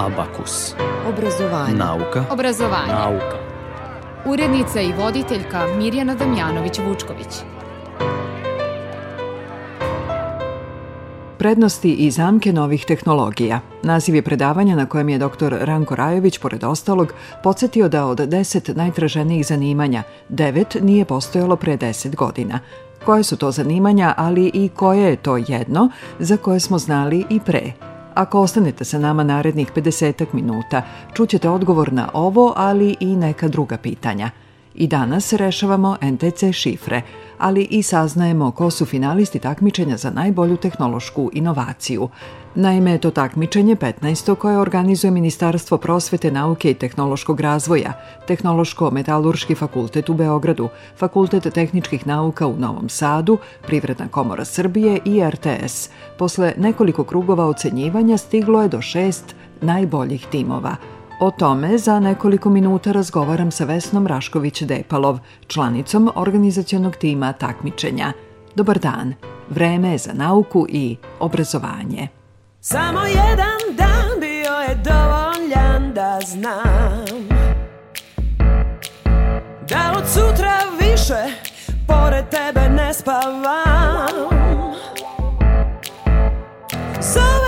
Abakus. Obrazovanje. Nauka. Obrazovanje. Nauka. Urednica i voditeljka Mirjana Damjanović-Vučković. Prednosti i zamke novih tehnologija. Naziv je predavanja na kojem je dr. Ranko Rajović, pored ostalog, podsjetio da od 10 najtraženijih zanimanja, 9 nije postojalo pre 10 godina. Koje su to zanimanja, ali i koje je to jedno za koje smo znali i pre. Ako ostanete sa nama narednih 50 minuta, čućete odgovor na ovo, ali i neka druga pitanja. I danas rešavamo NTC šifre, ali i saznajemo ko su finalisti takmičenja za najbolju tehnološku inovaciju. Naime, to takmičenje 15. koje organizuje Ministarstvo prosvete, nauke i tehnološkog razvoja, Tehnološko-metalurški fakultet u Beogradu, Fakultet tehničkih nauka u Novom Sadu, Privredna komora Srbije i RTS. Posle nekoliko krugova ocenjivanja stiglo je do šest najboljih timova – O tome za nekoliko minuta razgovaram sa Vesnom Rašković-Depalov, članicom organizacionog tima takmičenja. Dobar dan, vreme je za nauku i obrazovanje. Samo jedan dan bio je dovoljan da znam Da od sutra više pored tebe ne spavam Zoveš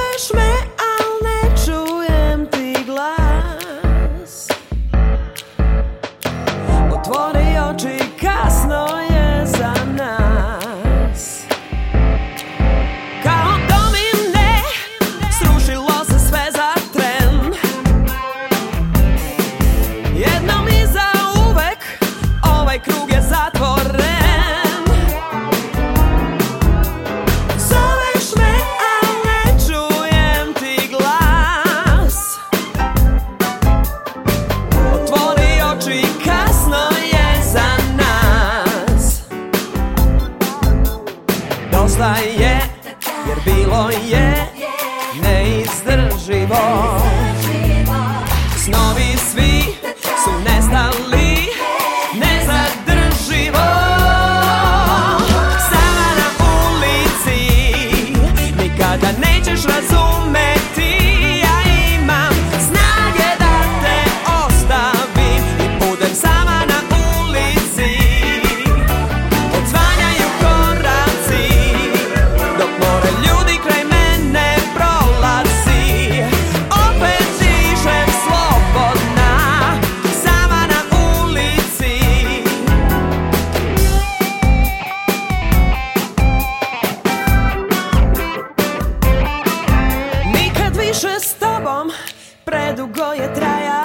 Predugo je trajalo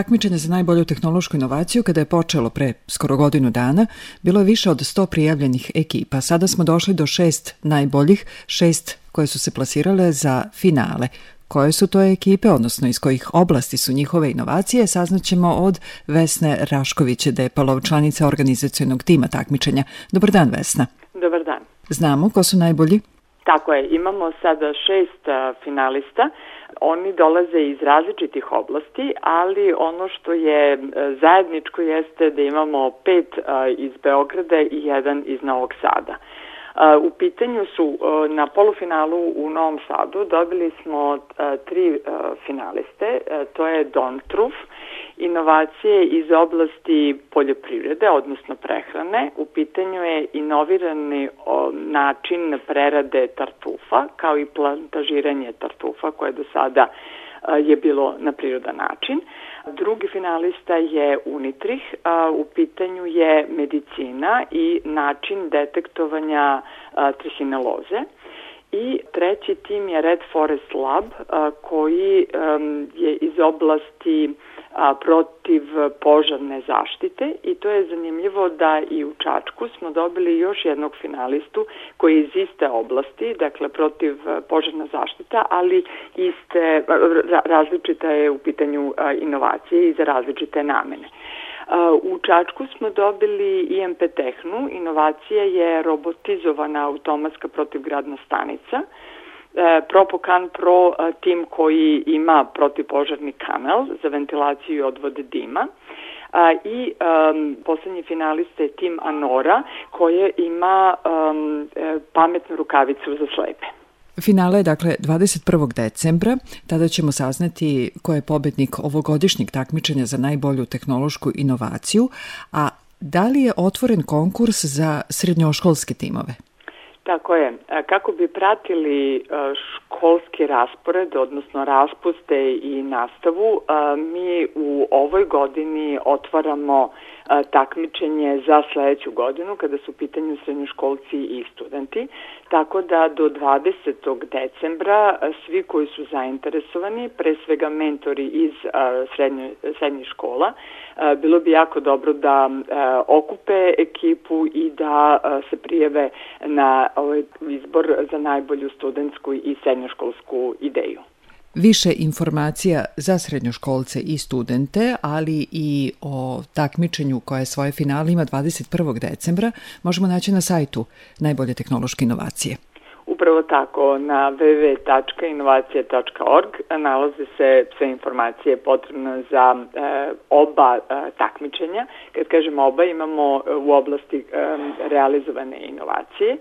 takmičenja za najbolju tehnološku inovaciju kada je počelo pre skoro godinu dana, bilo je više od 100 prijavljenih ekipa. Sada smo došli do šest najboljih, šest koje su se plasirale za finale. Koje su to ekipe, odnosno iz kojih oblasti su njihove inovacije, saznaćemo od Vesne Raškoviće-Depalov, članice organizacijonog tima takmičenja. Dobar dan, Vesna. Dobar dan. Znamo ko su najbolji? Tako je, imamo sada šest finalista. Oni dolaze iz različitih oblasti, ali ono što je zajedničko jeste da imamo pet iz Beograda i jedan iz Novog Sada. U pitanju su na polufinalu u Novom Sadu dobili smo tri finaliste, to je Don Truf, inovacije iz oblasti poljoprivrede, odnosno prehrane. U pitanju je inovirani način prerade tartufa, kao i plantažiranje tartufa koje do sada je bilo na prirodan način. Drugi finalista je Unitrih, u pitanju je medicina i način detektovanja trihineloze. I treći tim je Red Forest Lab koji je iz oblasti protiv požarne zaštite i to je zanimljivo da i u Čačku smo dobili još jednog finalistu koji je iz iste oblasti, dakle protiv požarna zaštita, ali iste, različita je u pitanju inovacije i za različite namene. U Čačku smo dobili IMP Tehnu, inovacija je robotizovana automatska protivgradna stanica, E, Propokan Pro e, tim koji ima protipožarni kanal za ventilaciju i odvode dima a, i um, poslednji finalista je tim Anora koje ima um, pametnu rukavicu za slepe. Finale je dakle 21. decembra, tada ćemo saznati ko je pobednik ovogodišnjeg takmičenja za najbolju tehnološku inovaciju, a da li je otvoren konkurs za srednjoškolske timove? Tako je. Kako bi pratili školski raspored, odnosno raspuste i nastavu, mi u ovoj godini otvaramo takmičenje za sledeću godinu kada su u pitanju srednjoškolci i studenti. Tako da do 20. decembra svi koji su zainteresovani, pre svega mentori iz srednje, srednjih škola, bilo bi jako dobro da okupe ekipu i da se prijeve na ovaj izbor za najbolju studentsku i srednjoškolsku ideju. Više informacija za srednjoškolce i studente, ali i o takmičenju koje svoje finale ima 21. decembra, možemo naći na sajtu Najbolje tehnološke inovacije. Upravo tako, na www.inovacije.org nalaze se sve informacije potrebne za e, oba e, takmičenja. Kad kažemo oba, imamo u oblasti e, realizovane inovacije,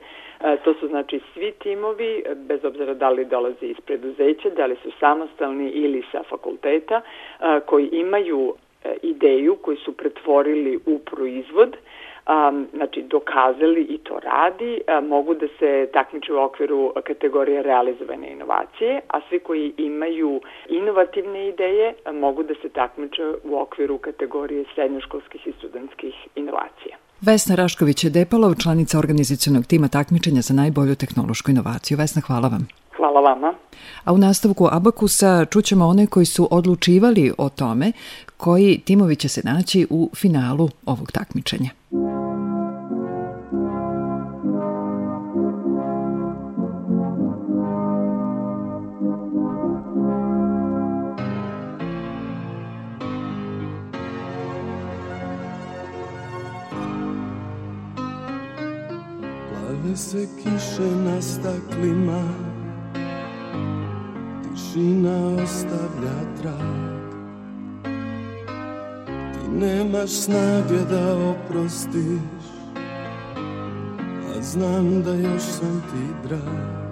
to su znači svi timovi, bez obzira da li dolaze iz preduzeća, da li su samostalni ili sa fakulteta, e, koji imaju e, ideju, koji su pretvorili u proizvod, znači dokazali i to radi, mogu da se takmiče u okviru kategorije realizovane inovacije, a svi koji imaju inovativne ideje mogu da se takmiče u okviru kategorije srednjoškolskih i studentskih inovacija. Vesna Rašković je Depalov, članica organizacijonog tima takmičenja za najbolju tehnološku inovaciju. Vesna, hvala vam. Hvala vama. A u nastavku Abakusa čućemo one koji su odlučivali o tome koji timovi će se naći u finalu ovog takmičenja. Plave se kiše na staklima. Tišina ostavlja trag. Ti nemaš snage da oprostiš A znam da još sam ti drag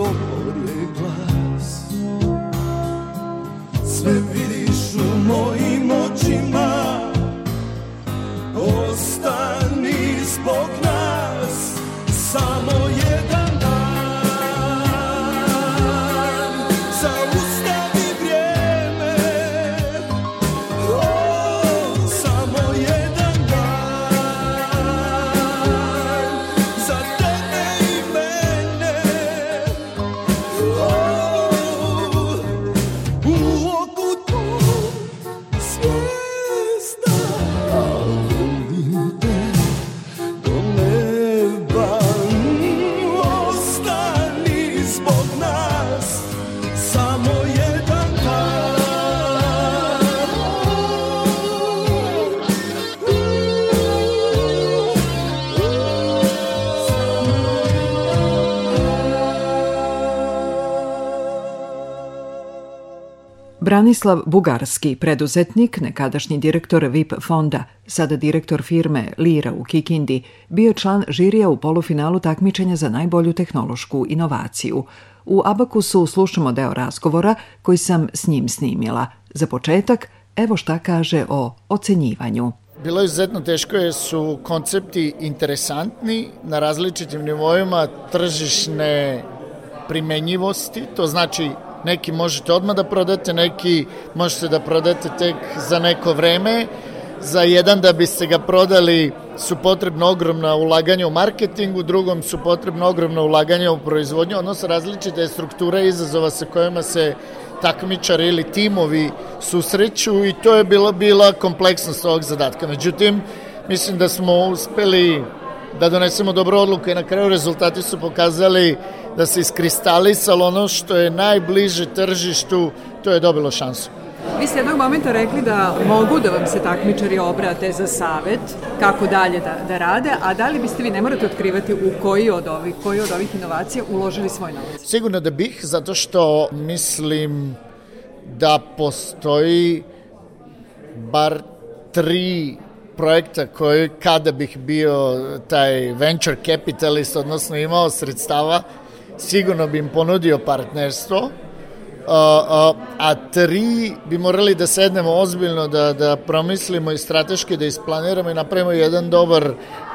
your Branislav Bugarski, preduzetnik, nekadašnji direktor VIP fonda, sada direktor firme Lira u Kikindi, bio član žirija u polufinalu takmičenja za najbolju tehnološku inovaciju. U Abakusu slušamo deo razgovora koji sam s njim snimila. Za početak, evo šta kaže o ocenjivanju. Bilo je izuzetno teško jer su koncepti interesantni na različitim nivoima tržišne primenjivosti, to znači neki možete odmah da prodate, neki možete da prodate tek za neko vreme, za jedan da biste ga prodali su potrebno ogromna ulaganja u marketingu, drugom su potrebno ogromna ulaganja u proizvodnju, odnosno različite strukture izazova sa kojima se takmičari ili timovi susreću i to je bila, bila kompleksnost ovog zadatka. Međutim, mislim da smo uspeli da donesemo dobro odluku i na kraju rezultati su pokazali da se iskristalisalo ono što je najbliže tržištu, to je dobilo šansu. Vi ste jednog momenta rekli da mogu da vam se takmičari obrate za savet kako dalje da, da rade, a da li biste vi, ne morate otkrivati u koji od ovih, koji od ovih inovacija uložili svoj novac? Sigurno da bih, zato što mislim da postoji bar tri projekta koji kada bih bio taj venture capitalist, odnosno imao sredstava, sigurno bi im ponudio partnerstvo, a, a, a tri bi morali da sednemo ozbiljno, da, da promislimo i strateški da isplaniramo i napravimo jedan dobar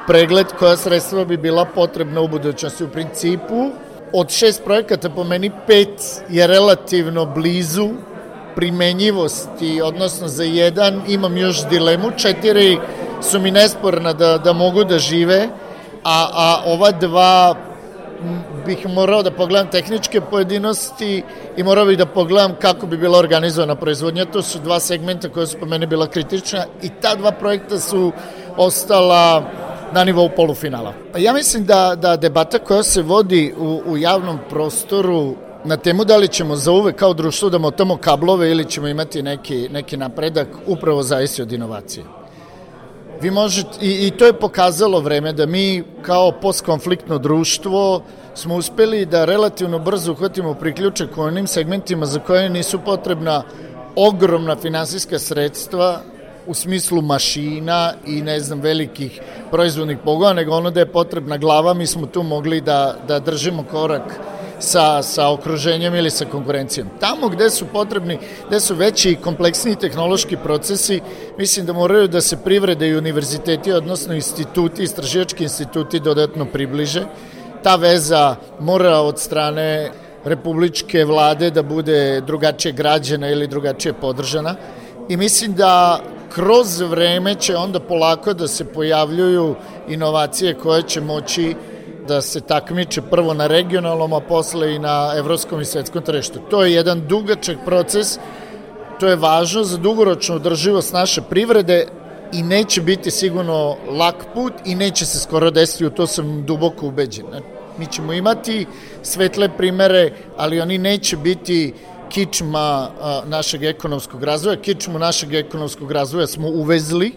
pregled koja sredstva bi bila potrebna u budućnosti. U principu, od šest projekata po meni pet je relativno blizu primenjivosti, odnosno za jedan imam još dilemu, četiri su mi nesporna da, da mogu da žive, a, a ova dva bih morao da pogledam tehničke pojedinosti i morao bih da pogledam kako bi bila organizovana proizvodnja. To su dva segmenta koja su po meni bila kritična i ta dva projekta su ostala na nivou polufinala. Ja mislim da, da debata koja se vodi u, u javnom prostoru na temu da li ćemo za uve kao društvo da motamo kablove ili ćemo imati neki, neki napredak upravo zavisi od inovacije. Vi možete, i, i to je pokazalo vreme da mi kao postkonfliktno društvo smo uspeli da relativno brzo uhvatimo priključak u onim segmentima za koje nisu potrebna ogromna finansijska sredstva u smislu mašina i ne znam velikih proizvodnih pogona, nego ono da je potrebna glava, mi smo tu mogli da, da držimo korak sa, sa okruženjem ili sa konkurencijom. Tamo gde su potrebni, gde su veći i kompleksniji tehnološki procesi, mislim da moraju da se privrede i univerziteti, odnosno instituti, istraživački instituti dodatno približe. Ta veza mora od strane republičke vlade da bude drugačije građana ili drugačije podržana. I mislim da kroz vreme će onda polako da se pojavljuju inovacije koje će moći da se takmiče prvo na regionalnom, a posle i na evropskom i svetskom tržištu. To je jedan dugačak proces, to je važno za dugoročnu održivost naše privrede i neće biti sigurno lak put i neće se skoro desiti, u to sam duboko ubeđen. Mi ćemo imati svetle primere, ali oni neće biti kičma našeg ekonomskog razvoja. Kičmu našeg ekonomskog razvoja smo uvezli,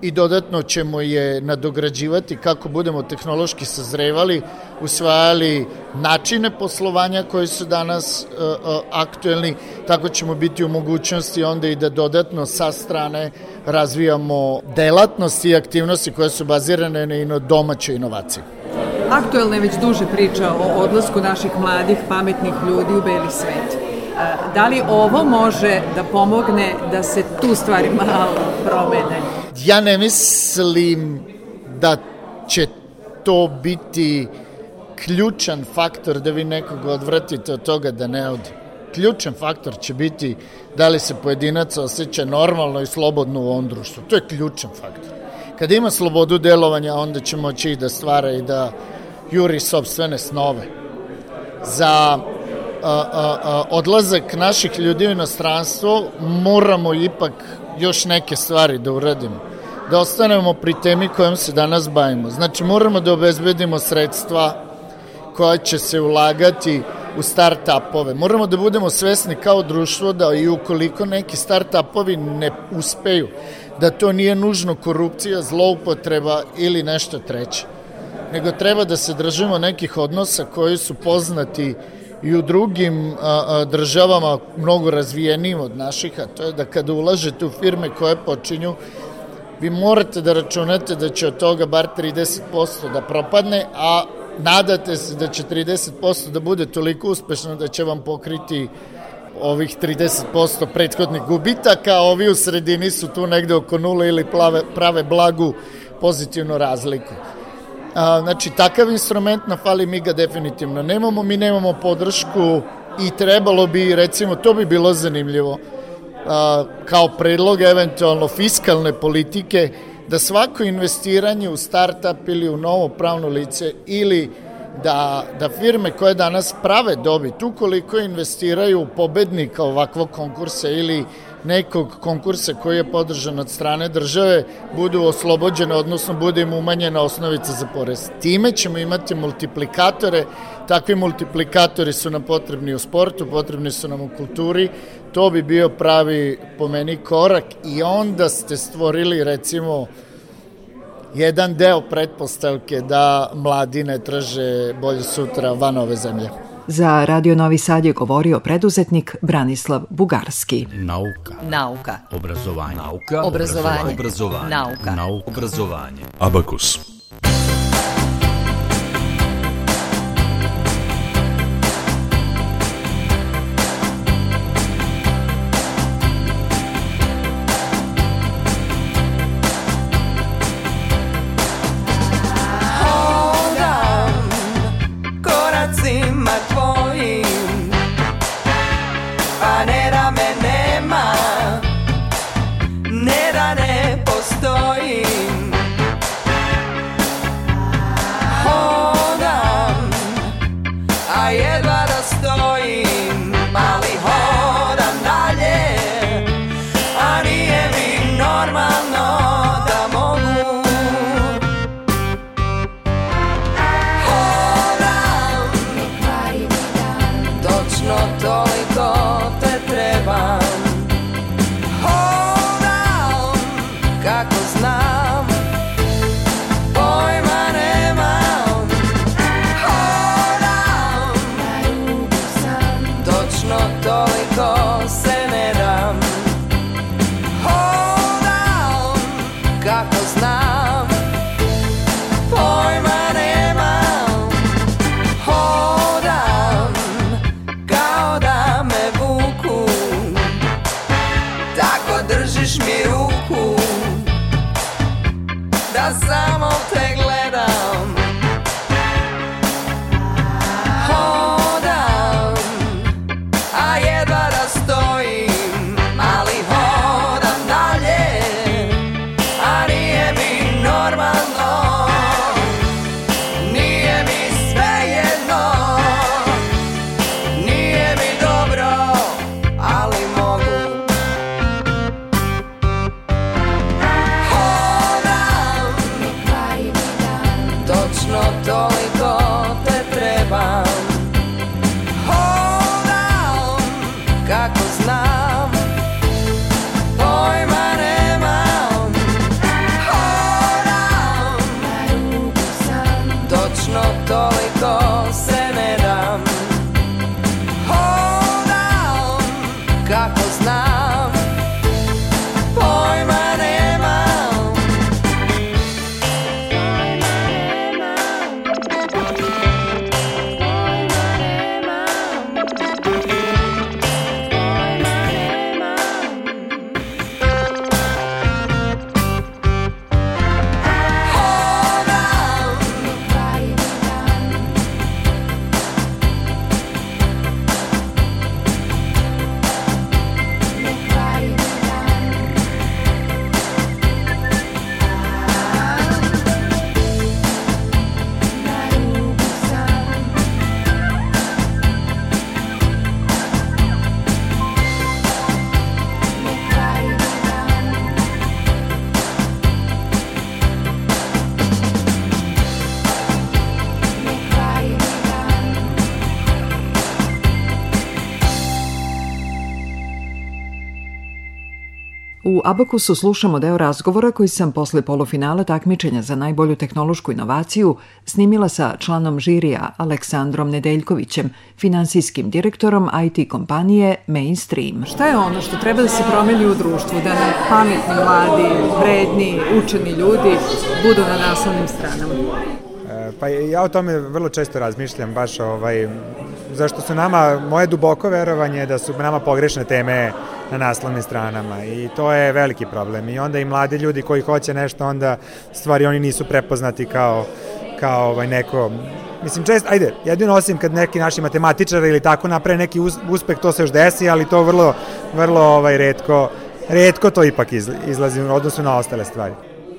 i dodatno ćemo je nadograđivati kako budemo tehnološki sazrevali, usvajali načine poslovanja koji su danas uh, uh, aktuelni, tako ćemo biti u mogućnosti onda i da dodatno sa strane razvijamo delatnosti i aktivnosti koje su bazirane na domaćoj inovaciji. Aktuelna je već duže priča o odlasku naših mladih, pametnih ljudi u beli svet. Da li ovo može da pomogne da se tu stvari malo promene? Ja ne mislim da će to biti ključan faktor da vi nekog odvratite od toga da ne odi. Ključan faktor će biti da li se pojedinac osjeća normalno i slobodno u ovom društvu. To je ključan faktor. Kada ima slobodu delovanja, onda će moći i da stvara i da juri sobstvene snove. Za a, a, a, odlazak naših ljudi u inostranstvo moramo ipak još neke stvari da uradimo. Da ostanemo pri temi kojom se danas bavimo. Znači moramo da obezbedimo sredstva koja će se ulagati u start-upove. Moramo da budemo svesni kao društvo da i ukoliko neki start-upovi ne uspeju, da to nije nužno korupcija, zloupotreba ili nešto treće. Nego treba da se držimo nekih odnosa koji su poznati i u drugim a, a, državama mnogo razvijenijim od naših, a to je da kada ulažete u firme koje počinju, vi morate da računate da će od toga bar 30% da propadne, a nadate se da će 30% da bude toliko uspešno da će vam pokriti ovih 30% prethodnih gubitaka, a ovi u sredini su tu negde oko nule ili plave, prave blagu pozitivnu razliku. A, znači, takav instrument na fali mi ga definitivno nemamo, mi nemamo podršku i trebalo bi, recimo, to bi bilo zanimljivo, a, kao predlog eventualno fiskalne politike, da svako investiranje u startup ili u novo pravno lice ili da, da firme koje danas prave dobit, ukoliko investiraju u pobednika ovakvog konkursa ili nekog konkursa koji je podržan od strane države, budu oslobođene, odnosno bude im umanjena osnovica za porez. Time ćemo imati multiplikatore, takvi multiplikatori su nam potrebni u sportu, potrebni su nam u kulturi, to bi bio pravi, po meni, korak i onda ste stvorili, recimo, jedan deo pretpostavke da mladi ne traže bolje sutra van ove zemlje. Za Radio Novi Sad je govorio preduzetnik Branislav Bugarski. Nauka. Nauka. Obrazovanje. Nauka. Obrazovanje. Obrazovanje. Nauka. Nauka. Obrazovanje. Abakus. panera. toliko te treba. Abakusu slušamo deo razgovora koji sam posle polufinala takmičenja za najbolju tehnološku inovaciju snimila sa članom žirija Aleksandrom Nedeljkovićem, finansijskim direktorom IT kompanije Mainstream. Šta je ono što treba da se promeni u društvu, da nam pametni, mladi, vredni, učeni ljudi budu na naslovnim stranama? E, pa ja o tome vrlo često razmišljam, baš ovaj, zašto su nama, moje duboko verovanje da su nama pogrešne teme na naslovnim stranama i to je veliki problem. I onda i mladi ljudi koji hoće nešto onda stvari oni nisu prepoznati kao kao ovaj neko mislim čest ajde jedino osim kad neki naši matematičari ili tako naprave neki uspeh to se još desi ali to vrlo vrlo ovaj retko retko to ipak izlazi u odnosu na ostale stvari.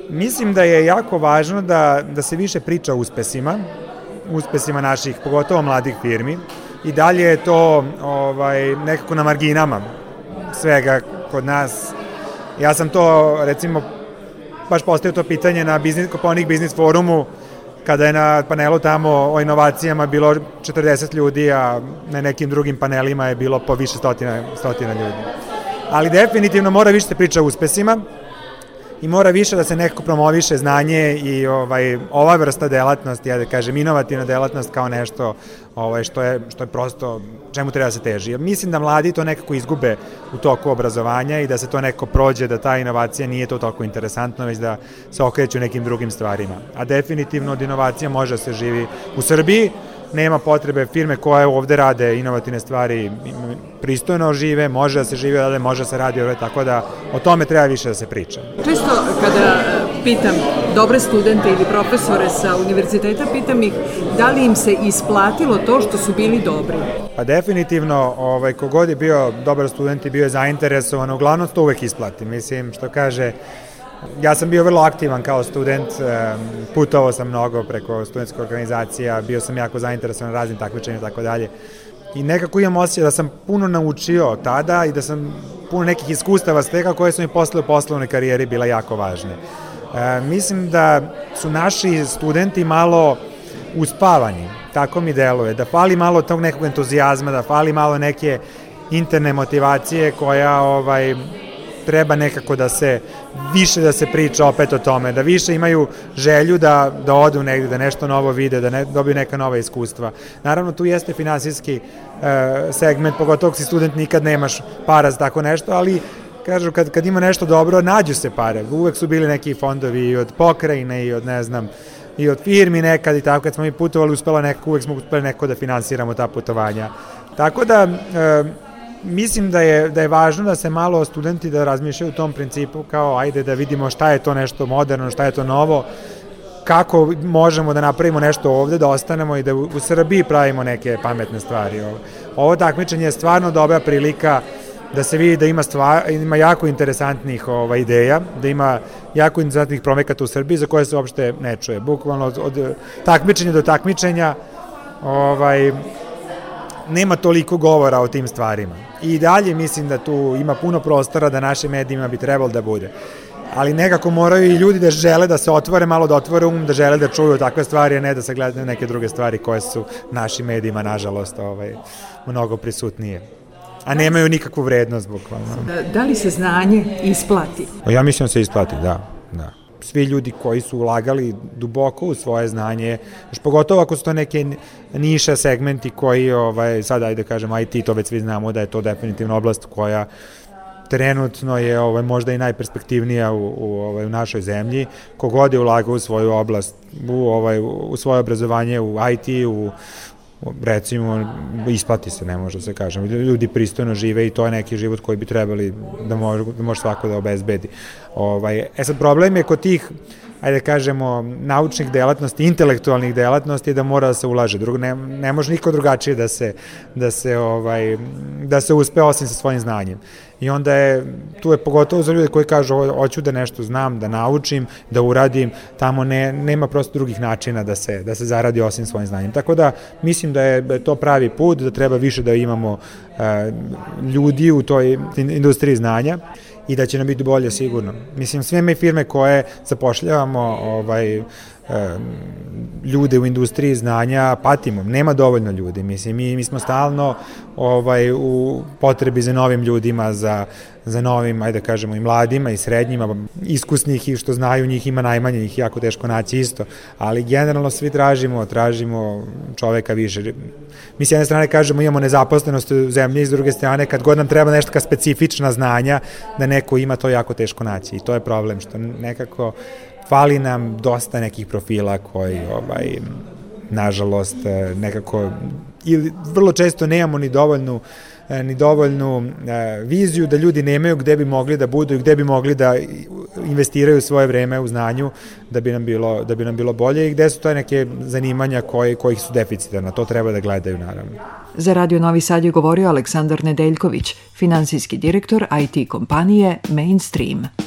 Mislim da je jako važno da da se više priča o uspesima uspesima naših pogotovo mladih firmi i dalje je to ovaj nekako na marginama svega kod nas. Ja sam to, recimo, baš postavio to pitanje na biznis, Koponik biznis forumu, kada je na panelu tamo o inovacijama bilo 40 ljudi, a na nekim drugim panelima je bilo po više stotina, stotina ljudi. Ali definitivno mora više se priča o uspesima, i mora više da se nekako promoviše znanje i ovaj ova vrsta delatnosti, ja da kažem inovativna delatnost kao nešto ovaj što je što je prosto čemu treba da se teži. Mislim da mladi to nekako izgube u toku obrazovanja i da se to nekako prođe da ta inovacija nije to toliko interesantno, već da se okreću nekim drugim stvarima. A definitivno od inovacija može da se živi u Srbiji, nema potrebe firme koje ovde rade inovativne stvari pristojno žive, može da se žive ovde, može da se radi ovde, tako da o tome treba više da se priča. Često kada e, pitam dobre studente ili profesore sa univerziteta, pitam ih da li im se isplatilo to što su bili dobri? Pa definitivno, ovaj, kogod je bio dobar student i bio je zainteresovan, uglavnom to uvek isplati. Mislim, što kaže, Ja sam bio vrlo aktivan kao student, putovao sam mnogo preko studentskih organizacija, bio sam jako zainteresovan raznim takmičenjima i tako dalje. I nekako imam osjećaj da sam puno naučio tada i da sam puno nekih iskustava stekao koje su mi posle u poslovnoj karijeri bila jako važne. E, mislim da su naši studenti malo uspavani, tako mi deluje, da fali malo tog nekog entuzijazma, da fali malo neke interne motivacije koja ovaj treba nekako da se više da se priča opet o tome, da više imaju želju da, da odu negde, da nešto novo vide, da ne, dobiju neka nova iskustva. Naravno, tu jeste finansijski e, segment, pogotovo si student nikad nemaš para za tako nešto, ali kažu kad, kad ima nešto dobro, nađu se pare. Uvek su bili neki fondovi i od pokrajine i od ne znam, i od firmi nekad i tako, kad smo mi putovali, uspela neko, uvek smo uspeli neko da finansiramo ta putovanja. Tako da, e, mislim da je, da je važno da se malo studenti da razmišljaju u tom principu kao ajde da vidimo šta je to nešto moderno, šta je to novo, kako možemo da napravimo nešto ovde, da ostanemo i da u, u Srbiji pravimo neke pametne stvari. Ovo, ovo takmičenje je stvarno dobra prilika da se vidi da ima, stvar, ima jako interesantnih ova, ideja, da ima jako interesantnih promekata u Srbiji za koje se uopšte ne čuje. Bukvalno od, od takmičenja do takmičenja ovaj, nema toliko govora o tim stvarima. I dalje mislim da tu ima puno prostora da naše medijima bi trebalo da bude. Ali nekako moraju i ljudi da žele da se otvore, malo da otvore um, da žele da čuju takve stvari, a ne da se gledaju neke druge stvari koje su našim medijima, nažalost, ovaj, mnogo prisutnije a nemaju nikakvu vrednost, bukvalno. Da, da li se znanje isplati? Ja mislim da se isplati, da. da svi ljudi koji su ulagali duboko u svoje znanje, još pogotovo ako su to neke niše segmenti koji, ovaj, sad ajde da kažem IT, to već svi znamo da je to definitivno oblast koja trenutno je ovaj, možda i najperspektivnija u, u, ovaj, u našoj zemlji. Kogod je ulagao u svoju oblast, u, ovaj, u svoje obrazovanje u IT, u, recimo isplati se, ne može da se kažem. Ljudi pristojno žive i to je neki život koji bi trebali da može, da može svako da obezbedi. Ovaj, e sad problem je kod tih ajde da kažemo, naučnih delatnosti, intelektualnih delatnosti da mora da se ulaže. Drugo, ne, ne može niko drugačije da se, da se, ovaj, da se uspe osim sa svojim znanjem. I onda je, tu je pogotovo za ljude koji kažu hoću da nešto znam, da naučim, da uradim, tamo ne, nema prosto drugih načina da se, da se zaradi osim svojim znanjem. Tako da mislim da je, da to pravi put, da treba više da imamo uh, ljudi u toj industriji znanja i da će nam biti bolje sigurno. Mislim, sve me firme koje zapošljavamo ovaj, ljude u industriji znanja patimo, nema dovoljno ljudi, mislim, mi, mi smo stalno ovaj, u potrebi za novim ljudima, za, za novim, ajde da kažemo, i mladima i srednjima, iskusnih i što znaju njih ima najmanje, njih jako teško naći isto, ali generalno svi tražimo, tražimo čoveka više. Mi s jedne strane kažemo imamo nezaposlenost u zemlji, s druge strane kad god nam treba nešto specifična znanja, da neko ima to jako teško naći i to je problem, što nekako fali nam dosta nekih profila koji ovaj nažalost nekako ili vrlo često nemamo ni dovoljnu ni dovoljnu viziju da ljudi nemaju gde bi mogli da budu i gde bi mogli da investiraju svoje vreme u znanju da bi nam bilo, da bi nam bilo bolje i gde su to neke zanimanja koje, kojih su deficitarna. To treba da gledaju naravno. Za Radio Novi Sad je govorio Aleksandar Nedeljković, finansijski direktor IT kompanije Mainstream.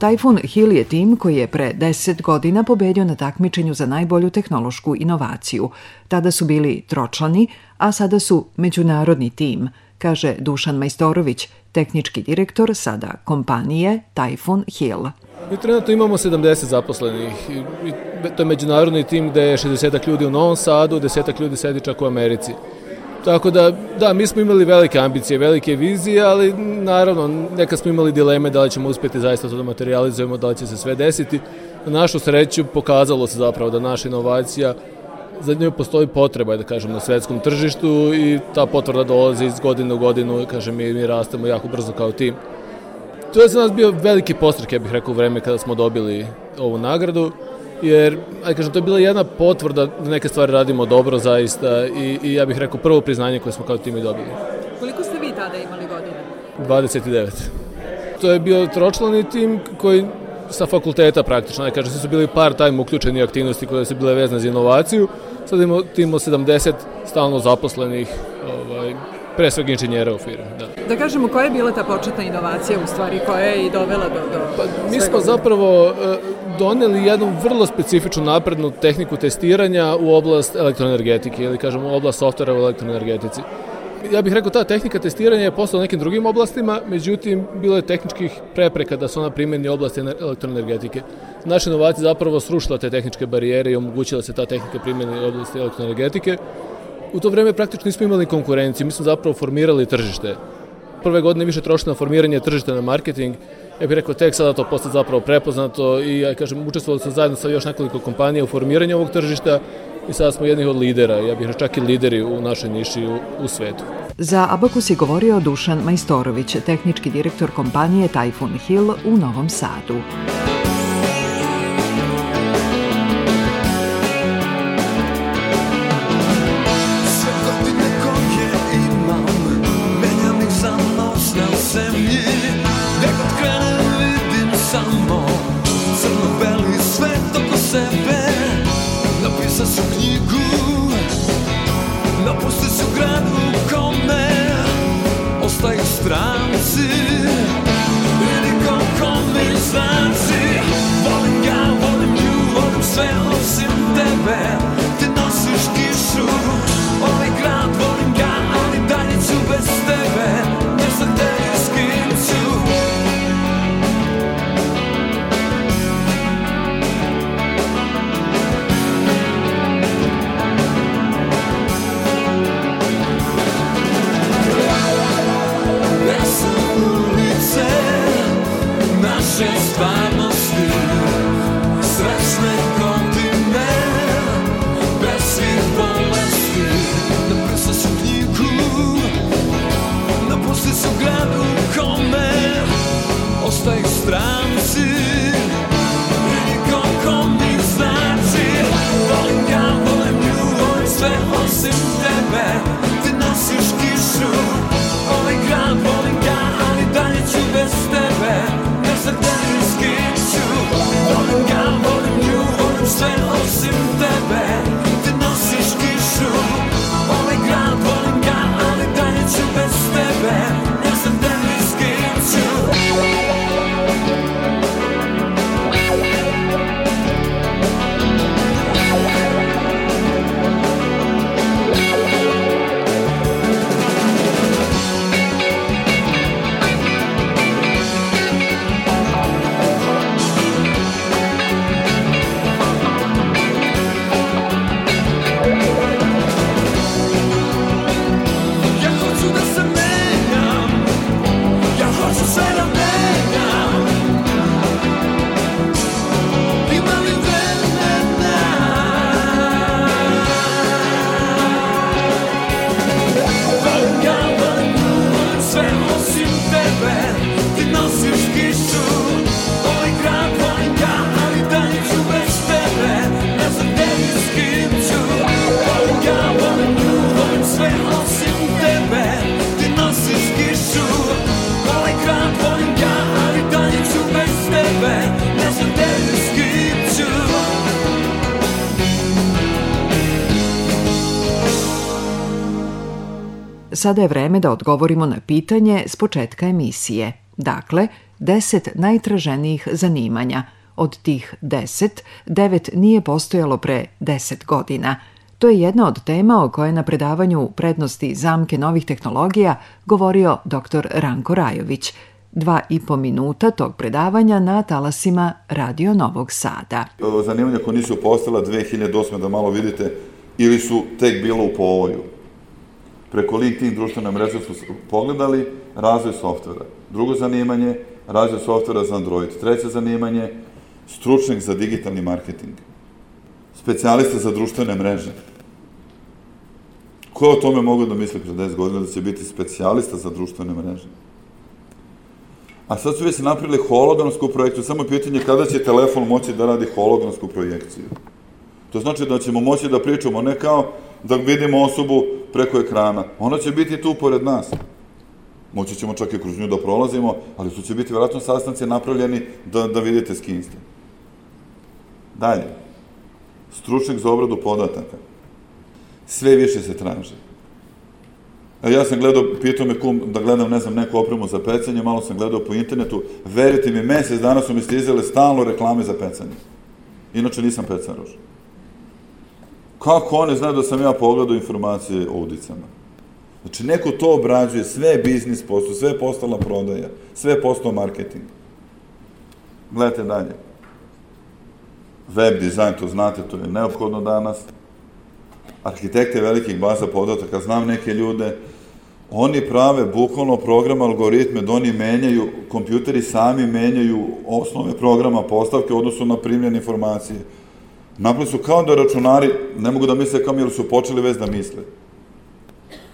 Tajfun Hill je tim koji je pre 10 godina pobedio na takmičenju za najbolju tehnološku inovaciju. Tada su bili tročlani, a sada su međunarodni tim, kaže Dušan Majstorović, tehnički direktor sada kompanije Tajfun Hill. Mi trenutno imamo 70 zaposlenih. To je međunarodni tim gde je 60 ljudi u Novom Sadu, 10 ljudi sedi čak u Americi. Tako da, da, mi smo imali velike ambicije, velike vizije, ali naravno neka smo imali dileme da li ćemo uspjeti zaista to da materializujemo, da li će se sve desiti. Na našu sreću pokazalo se zapravo da naša inovacija za njoj postoji potreba, da kažem, na svetskom tržištu i ta potvrda dolazi iz godine u godinu, kažem, mi, mi rastemo jako brzo kao tim. To je za nas bio veliki postrek, ja bih rekao, vreme kada smo dobili ovu nagradu, jer, aj kažem, to je bila jedna potvrda da neke stvari radimo dobro zaista i, i ja bih rekao prvo priznanje koje smo kao tim i dobili. Koliko ste vi tada imali godina? 29. To je bio tročlani tim koji sa fakulteta praktično, ne kažem, su bili part-time uključeni aktivnosti koje su bile vezane za inovaciju, sad imamo tim 70 stalno zaposlenih ovaj, pre svega inženjera u firmi. Da. Da kažemo, koja je bila ta početna inovacija u stvari, koja je i dovela do... do pa, mi smo zapravo uh, doneli jednu vrlo specifičnu naprednu tehniku testiranja u oblast elektroenergetike ili kažemo u oblast softvera u elektroenergetici. Ja bih rekao, ta tehnika testiranja je postala nekim drugim oblastima, međutim, bilo je tehničkih prepreka da se ona primeni u oblasti elektroenergetike. Naša inovacija zapravo srušila te tehničke barijere i omogućila se ta tehnika primeni u oblasti elektroenergetike. U to vreme praktično nismo imali konkurenciju, mi smo zapravo formirali tržište. Prve godine više trošili na formiranje tržišta na marketing, ja bih rekao tek sada to postaje zapravo prepoznato i ja kažem učestvovali smo zajedno sa još nekoliko kompanija u formiranju ovog tržišta i sada smo jednih od lidera, ja bih čak i lideri u našoj niši u, u svetu. Za Abakus je govorio Dušan Majstorović, tehnički direktor kompanije Typhoon Hill u Novom Sadu. Sada je vreme da odgovorimo na pitanje s početka emisije. Dakle, 10 najtraženijih zanimanja. Od tih 10, 9 nije postojalo pre 10 godina. To je jedna od tema o kojoj na predavanju prednosti zamke novih tehnologija govorio dr. Ranko Rajović. Dva i po minuta tog predavanja na talasima Radio Novog Sada. Zanimanja koja nisu postala 2008. da malo vidite ili su tek bilo u povoju preko LinkedIn društvene mreže su pogledali razvoj softvera. Drugo zanimanje, razvoj softvera za Android. Treće zanimanje, stručnjak za digitalni marketing. Specijalista za društvene mreže. Ko je o tome mogu da misli kroz 10 godina da će biti specijalista za društvene mreže? A sad su već napravili hologramsku projekciju, samo je pitanje kada će telefon moći da radi hologramsku projekciju. To znači da ćemo moći da pričamo ne kao da vidimo osobu preko ekrana. Ona će biti tu pored nas. Moći ćemo čak i kroz nju da prolazimo, ali su će biti vjerojatno sastanci napravljeni da, da vidite s kim ste. Dalje. Stručnik za obradu podataka. Sve više se traži. A ja sam gledao, pitao me kum da gledam, ne znam, neku opremu za pecanje, malo sam gledao po internetu, verite mi, mesec dana su mi stizale stalno reklame za pecanje. Inače nisam pecaroš. Kako oni znaju da sam ja pogledao informacije o udicama? Znači, neko to obrađuje, sve je biznis posao, sve je postala prodaja, sve je postao marketing. Gledajte dalje. Web dizajn, to znate, to je neophodno danas. Arhitekte velikih baza podataka, znam neke ljude, oni prave bukvalno program, algoritme, da oni menjaju, kompjuteri sami menjaju osnove programa, postavke u odnosu na primljene informacije. Napravili su kao da računari, ne mogu da misle kao mi, jer su počeli već da misle.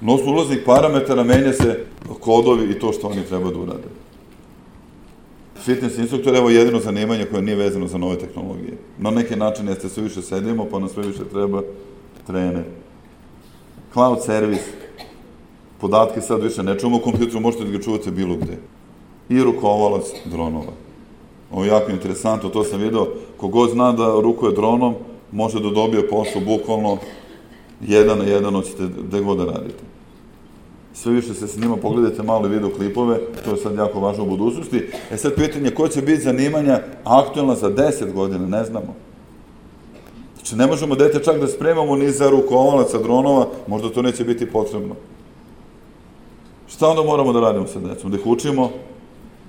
Na osnovu ulaznih parametara menja se kodovi i to što oni treba da urade. Fitness instruktor je evo jedino zanimanje koje nije vezano za nove tehnologije. Na neki način jeste sve više sedimo, pa nam sve više treba trener. Cloud servis, podatke sad više ne čuvamo u kompjuteru, možete da ga čuvate bilo gde. I rukovalac dronova. Ovo je jako interesantno, to sam vidio, kogod zna da rukuje dronom, može da dobije posao bukvalno jedan na jedan hoćete gde god da radite. Sve više se snima, pogledajte malo video klipove, to je sad jako važno u budućnosti. E sad pitanje, ko će biti zanimanja aktualna za 10 godina, ne znamo. Znači, ne možemo dete čak da spremamo ni za rukovalaca dronova, možda to neće biti potrebno. Šta onda moramo da radimo sa decom? Da ih učimo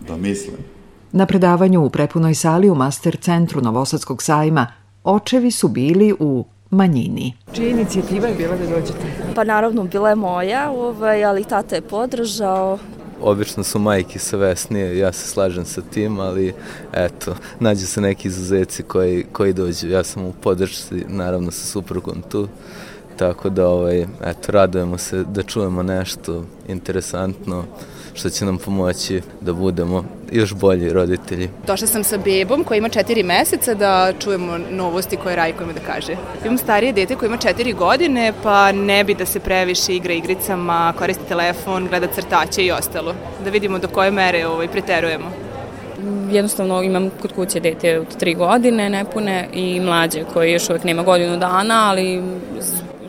da misle. Na predavanju u prepunoj sali u Master centru Novosadskog sajma očevi su bili u manjini. Čija inicijativa je bila da dođete? Pa naravno bila je moja, ovaj, ali tata je podržao. Obično su majke savesnije, ja se slažem sa tim, ali eto, nađu se neki izuzeci koji, koji dođu. Ja sam u podršci, naravno sa suprugom tu, tako da ovaj, eto, radujemo se da čujemo nešto interesantno što će nam pomoći da budemo još bolji roditelji. Došla sam sa bebom koja ima četiri meseca da čujemo novosti koje Rajko ima da kaže. Imam starije dete koje ima četiri godine, pa ne bi da se previše igra igricama, koristi telefon, gleda crtaće i ostalo. Da vidimo do koje mere ovaj, preterujemo jednostavno imam kod kuće dete od tri godine nepune i mlađe koji još uvek nema godinu dana, ali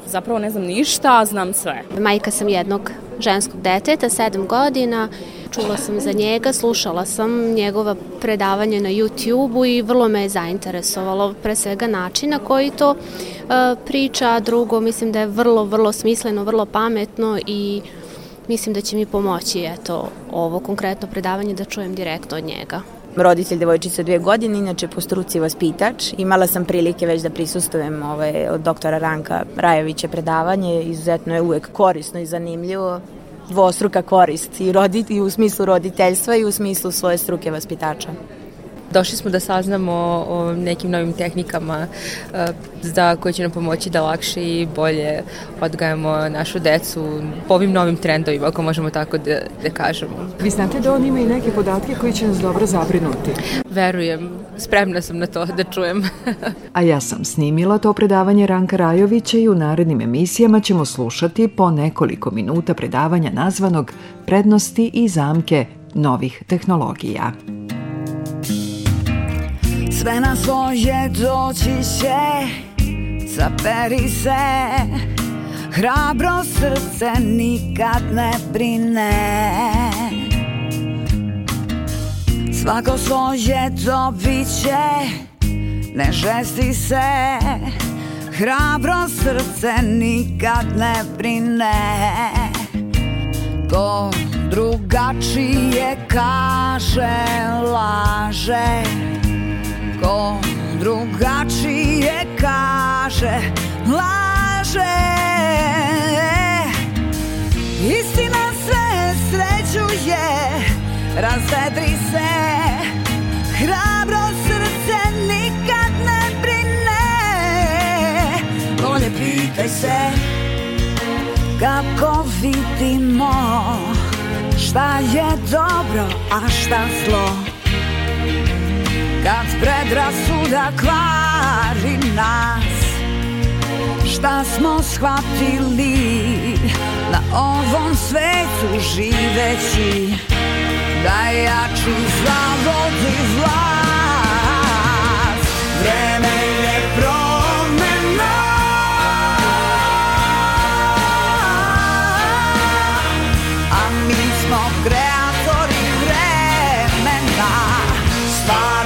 zapravo ne znam ništa, a znam sve. Majka sam jednog ženskog deteta, sedam godina, čula sam za njega, slušala sam njegova predavanje na YouTube-u i vrlo me je zainteresovalo, pre svega način na koji to uh, priča, drugo mislim da je vrlo, vrlo smisleno, vrlo pametno i mislim da će mi pomoći eto, ovo konkretno predavanje da čujem direktno od njega roditelj devojčice dvije godine, inače po struci vaspitač. Imala sam prilike već da prisustujem ovaj, od doktora Ranka Rajevića predavanje, izuzetno je uvek korisno i zanimljivo dvostruka korist i, rodit, i u smislu roditeljstva i u smislu svoje struke vaspitača. Došli smo da saznamo o nekim novim tehnikama e, za koje će nam pomoći da lakše i bolje odgajamo našu decu po ovim novim trendovima, ako možemo tako da, da kažemo. Vi znate da on ima i neke podatke koji će nas dobro zabrinuti. Verujem, spremna sam na to da čujem. A ja sam snimila to predavanje Ranka Rajovića i u narednim emisijama ćemo slušati po nekoliko minuta predavanja nazvanog Prednosti i zamke novih tehnologija. Sve na svoje doći će Zaperi se. Hrabro srce nikad ne brine. Svako svoje dobit će Ne žesti se. Hrabro srce nikad ne brine. Ko drugačije kaže laže Ko drugačije kaže laže. Istina sve srećuje Razvedri se. Hrabro srce nikad ne brine. Bolje pitaj se kako vidimo šta je dobro, a šta zlo Kad predrasuda kvari nas. Šta smo shvatili na ovom svetu živeći? Da jači zavodi vlast. Vreme je smo kreatori vremena. Stvarajmo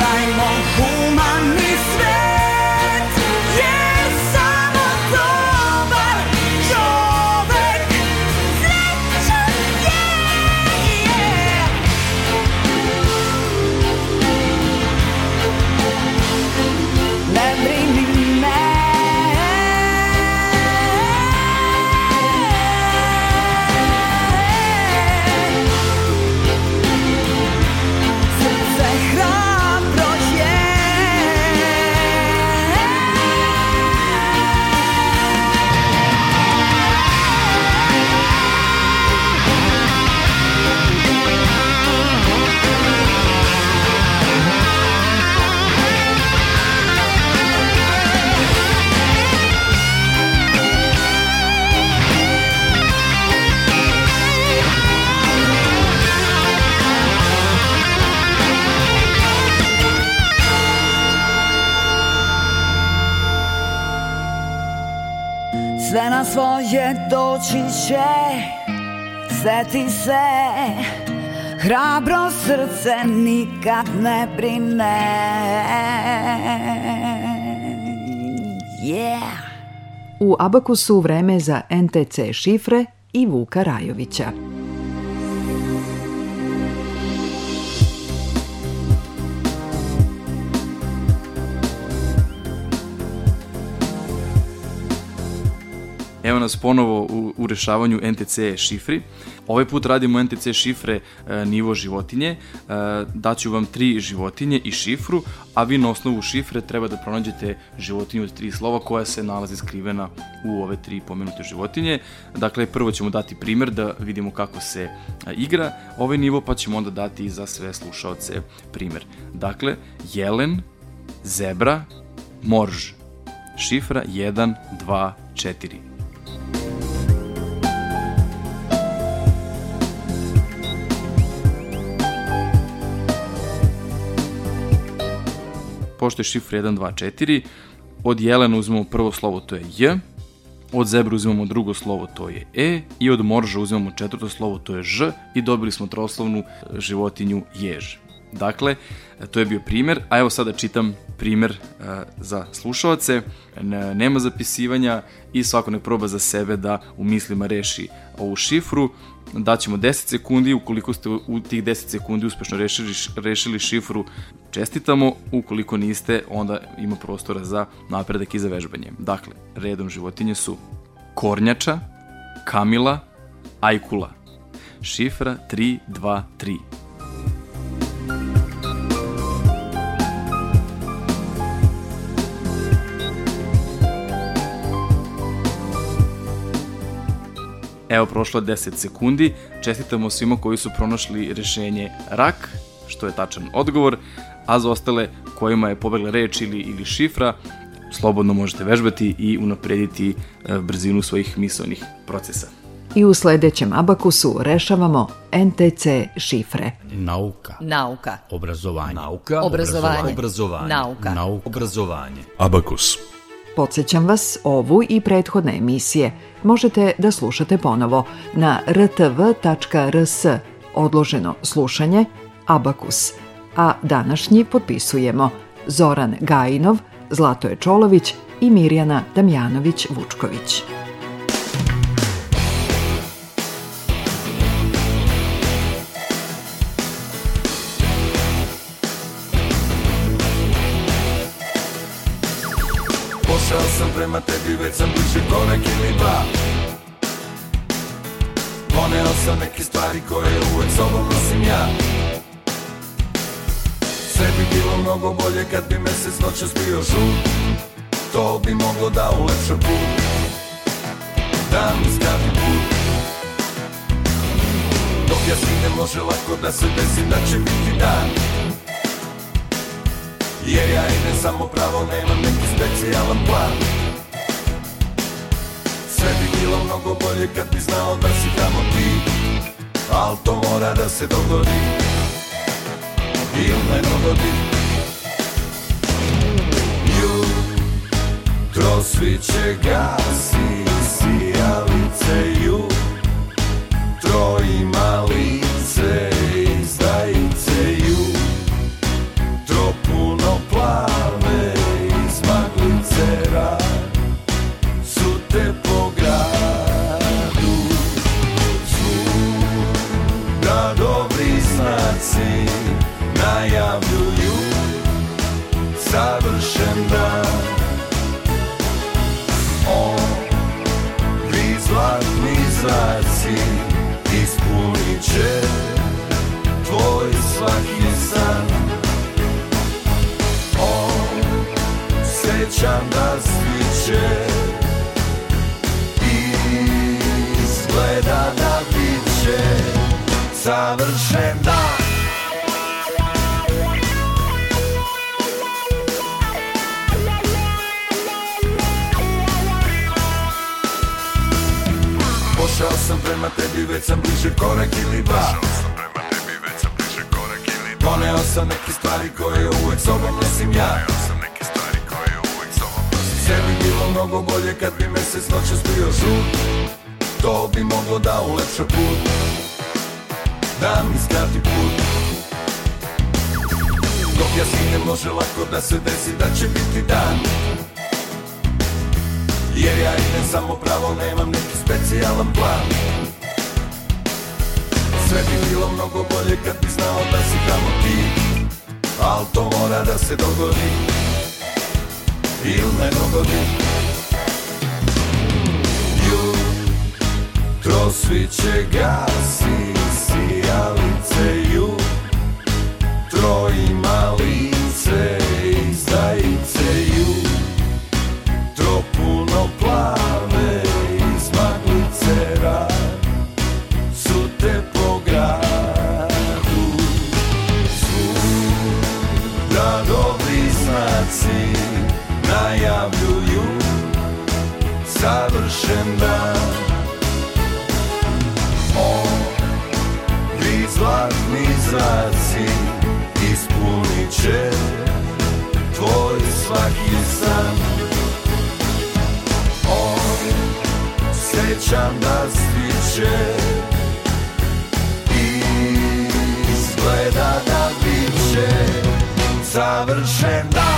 svoje doći će. Seti se Hrabro srce nikad ne brine. Yeah. U Abakusu vreme za NTC šifre i Vuka Rajovića. Evo nas ponovo u, u rešavanju NTC šifri. Ovaj put radimo NTC šifre e, nivo životinje. E, daću vam tri životinje i šifru, a vi na osnovu šifre treba da pronađete životinju od tri slova koja se nalazi skrivena u ove tri pomenute životinje. Dakle, prvo ćemo dati primer da vidimo kako se e, igra ovaj nivo, pa ćemo onda dati za sve slušaoce primer. Dakle, jelen, zebra, morž. Šifra 1, 2, 4. pošto je šifra 1, 2, 4, od jelena uzmemo prvo slovo, to je J, od zebra uzimamo drugo slovo, to je E, i od morža uzimamo četvrto slovo, to je Ž, i dobili smo troslovnu životinju jež. Dakle, to je bio primer, a evo sada čitam primer uh, za slušalce. Nema zapisivanja i svako nek proba za sebe da u mislima reši ovu šifru. Daćemo 10 sekundi, ukoliko ste u tih 10 sekundi uspešno rešili, rešili šifru, čestitamo, ukoliko niste, onda ima prostora za napredak i za vežbanje. Dakle, redom životinje su kornjača, kamila, ajkula. Šifra 3, Evo, prošlo je 10 sekundi. Čestitamo svima koji su pronašli rešenje rak, što je tačan odgovor, a za ostale kojima je pobegla reč ili, ili šifra, slobodno možete vežbati i unaprediti e, brzinu svojih mislovnih procesa. I u sledećem abakusu rešavamo NTC šifre. Nauka. Nauka. Obrazovanje. Nauka. Obrazovanje. Obrazovanje. Nauka. Nauka. Obrazovanje. Abakus. Podsjećam vas, ovu i prethodne emisije možete da slušate ponovo na rtv.rs odloženo slušanje Abakus, a današnji potpisujemo Zoran Gajinov, Zlatoje Čolović i Mirjana Damjanović-Vučković. Išao sam prema tebi, već sam bliže neki ili dva. Poneo sam neke stvari koje uvek sobom nosim ja. Sve bi bilo mnogo bolje kad bi mesec noća spio žut. To bi moglo da ulepša put. Da mi skavi put. Dok ja stignem može lako da se desim da će biti dan. Jer ja idem samo pravo, nemam neki specijalan plan. Sve bi bilo mnogo bolje kad bi znao da si tamo ti. Al to mora da se dogodi. Ili ne dogodi. Jutro sviće gasi Sijalice jutro ima sam prema tebi, već sam bliže korak ili dva. Poneo sam neke stvari koje uvek sobom nosim ja. Sve bi bilo mnogo bolje kad bi mesec noćas bio žut. To bi moglo da ulepša put. Da mi skrati put. Dok ja stignem može lako da se desi da će biti dan. Jer ja idem samo pravo, nemam neki specijalan plan Sve bi bilo mnogo bolje kad bi znao da si tamo ti. Al to mora da se dogodi. Ili ne dogodi. Jutro sviće gasi Sijalice. Jutro ima svaki san. Osjećam da sviće Izgleda da bit će savršen dan